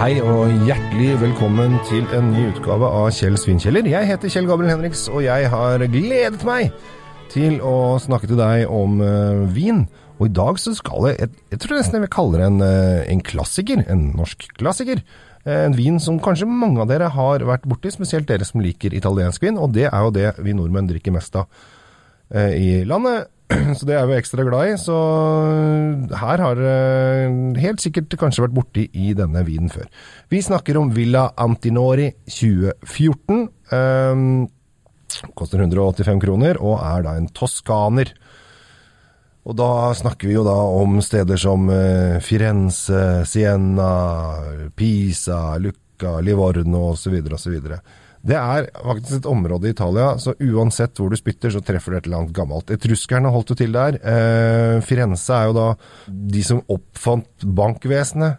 Hei og hjertelig velkommen til en ny utgave av Kjell Svinkjeller. Jeg heter Kjell Gabriel Henriks, og jeg har gledet meg til å snakke til deg om uh, vin. Og i dag så skal jeg Jeg, tror nesten jeg vil kalle det en, uh, en klassiker. En norsk klassiker. Uh, en vin som kanskje mange av dere har vært borti, spesielt dere som liker italiensk vin. Og det er jo det vi nordmenn drikker mest av i landet. Så det er vi ekstra glad i. Så her har det helt sikkert kanskje vært borti i denne vinen før. Vi snakker om Villa Antinori 2014. Um, koster 185 kroner og er da en toskaner. Og da snakker vi jo da om steder som Firenze, Siena, Pisa, Lucca, Livorno osv. osv. Det er faktisk et område i Italia, så uansett hvor du spytter, så treffer du et eller annet gammelt. Etruskerne holdt jo til der. Eh, Firenze er jo da de som oppfant bankvesenet.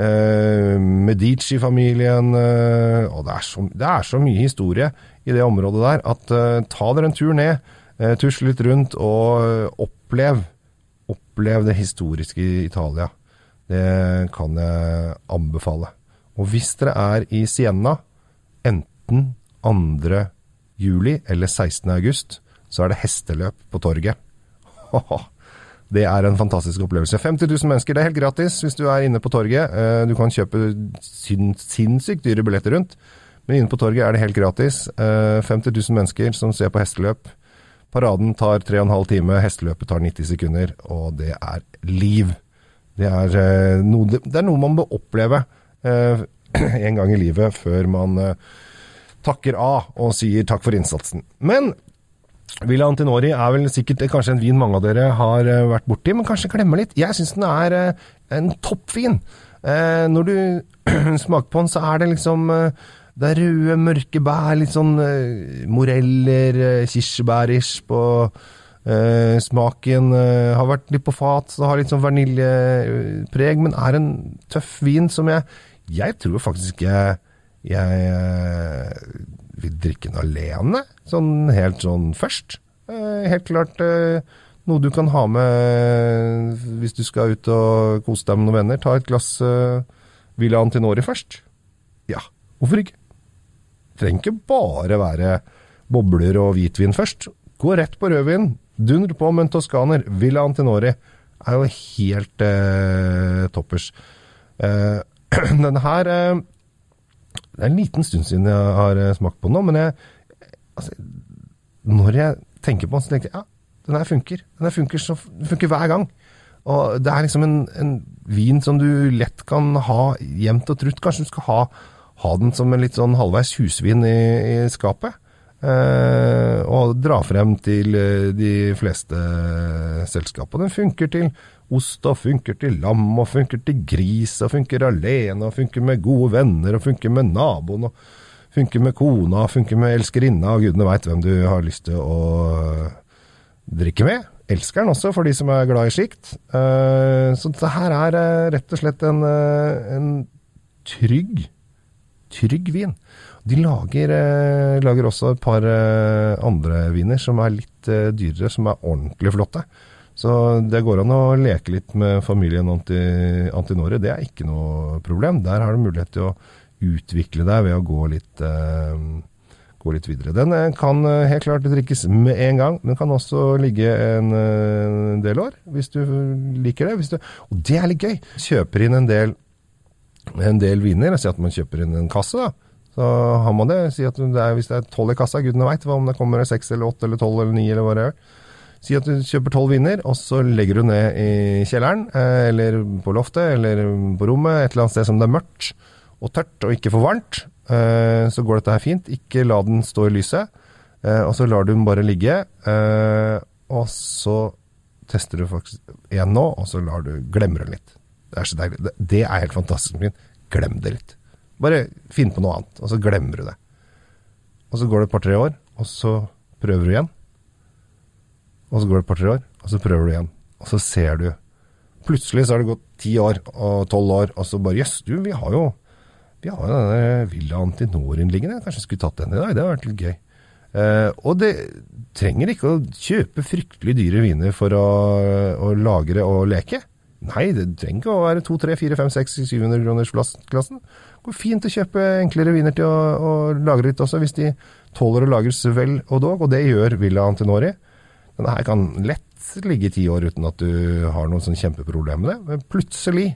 Eh, Medici-familien eh, Og det er, så, det er, så, mye historie i det området der at eh, ta dere en tur ned, eh, tusle litt rundt og opplev, opplev det historiske i Italia. Det kan jeg anbefale. Og hvis dere er i Siena, enten 2. juli eller 16. august, så er det hesteløp på torget. Det er en fantastisk opplevelse. 50 000 mennesker, det er helt gratis hvis du er inne på torget. Du kan kjøpe sinnssykt dyre billetter rundt, men inne på torget er det helt gratis. 50 000 mennesker som ser på hesteløp. Paraden tar 3,5 time, hesteløpet tar 90 sekunder, og det er liv. Det er noe, det er noe man bør oppleve en gang i livet før man takker av og sier takk for innsatsen. Men Villa Antinori er vel sikkert kanskje en vin mange av dere har vært borti, men kanskje glemmer litt. Jeg syns den er en toppfin. Når du smaker på den, så er det liksom Det er røde, mørke bær, litt sånn moreller, kirsebærish på Uh, smaken. uh, har vært litt på fat, så har litt sånn vaniljepreg, men er en tøff vin som jeg Jeg tror faktisk ikke jeg vil drikke den alene, sånn helt sånn først. Helt klart noe du kan ha med hvis du skal ut og kose deg med noen venner. Ta et glass Villa Antinori først. Ja, hvorfor ikke? Trenger ikke bare være bobler og hvitvin først. Gå rett på rødvin. Dundr på med en toskaner. Villa Antinori er jo helt eh, toppers. Eh, denne her eh, det er en liten stund siden jeg har smakt på den nå, men jeg, altså, når jeg tenker på den, så tenker jeg ja, den her funker. Den her funker, så, funker hver gang. Og det er liksom en, en, vin som du lett kan ha jevnt og trutt. Kanskje du skal ha, ha, den som en litt sånn halvveis husvin i, i skapet. Eh, og dra frem til de fleste selskapene. Den funker til ost, og funker til lam, og funker til gris, og funker alene, og funker med gode venner, og funker med naboen, og funker med kona, og funker med elskerinna, og gudene veit hvem du har lyst til å drikke med. Elsker den også, for de som er glad i slikt. Så det her er rett og slett en, en trygg, trygg vin. De lager, lager, også et par andre viner som er litt dyrere, som er ordentlig flotte. Så det går an å leke litt med familien Anti, Antinore. Det er ikke noe problem. Der har du mulighet til å utvikle deg ved å gå litt, eh, gå litt videre. Den kan helt klart drikkes med en gang. Den kan også ligge en, en del år, hvis du liker det. Du, og det er litt gøy. Kjøper inn en del, en del viner. Si at man kjøper inn en kasse, da. Så har man det. Si at det er, hvis det er tolv i kassa, gudene veit om det kommer seks eller åtte eller tolv eller ni eller hva det er. Si at du kjøper tolv viner, og så legger du ned i kjelleren, eller på loftet, eller på rommet, et eller annet sted som det er mørkt og tørt og ikke for varmt. Så går dette her fint. Ikke la den stå i lyset. Og så lar du den bare ligge. Og så tester du faktisk én nå, og så lar du glemmer den litt. Det er så deilig. Det er helt fantastisk. Glem det litt. Bare finn på noe annet, og så glemmer du det. Og så går det et par-tre år, og så prøver du igjen. Og så går det et par-tre år, og så prøver du igjen. Og så ser du Plutselig så har det gått ti år og tolv år, og så bare Jøss, du, vi har jo vi har jo denne Villa Antinorin liggende. Kanskje jeg skulle tatt den i dag? Det hadde vært litt gøy. Eh, og det trenger ikke å kjøpe fryktelig dyre viner for å, å lagre og leke. Nei, det trenger ikke å være 2, 3, 4, 5, 6, 700 kroners klassen. Det går fint å kjøpe enklere viner til å, å lagre litt også, hvis de tåler å lagres vel og dog, og det gjør Villa Antinori. Denne her kan lett ligge ti år uten at du har noen sånn kjempeproblem med det. Men plutselig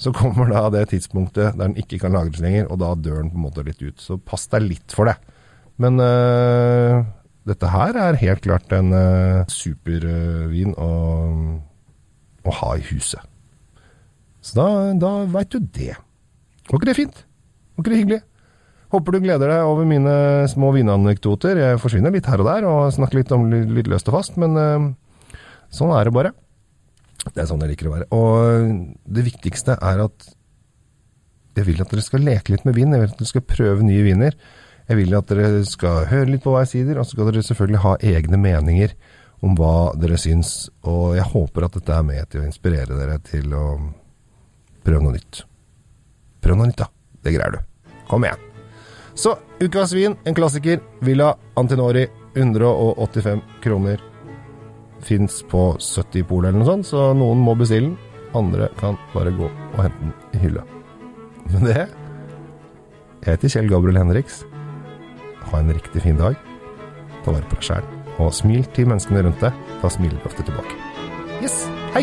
så kommer da det tidspunktet der den ikke kan lagres lenger, og da dør den på en måte litt ut. Så pass deg litt for det. Men øh, dette her er helt klart en øh, supervin å, å, ha i huset. Så da, da veit du det. Var ikke det fint? Var ikke det hyggelig? Håper du gleder deg over mine små vinanekdoter. Jeg forsvinner litt her og der og snakker litt om litt løst og fast, men uh, sånn er det bare. Det er sånn jeg liker å være. Og det viktigste er at jeg vil at dere skal leke litt med vin. Jeg vil at dere skal prøve nye viner. Jeg vil at dere skal høre litt på hva jeg sier, og så skal dere selvfølgelig ha egne meninger om hva dere syns. Og jeg håper at dette er med til å inspirere dere til å prøve noe nytt. Prøv noe nytt, da. Det greier du. Kom igjen. Så ukas vin, en klassiker. Villa Antinori, 185 kroner fins på 70 pol eller noe sånt, så noen må bestille den. Andre kan bare gå og hente den i hylla. Men det Jeg heter Kjell Gabriel Henriks. Ha en riktig fin dag. Ta vare på deg sjæl. Og smil til menneskene rundt deg. Ta ofte tilbake. Yes! Hei!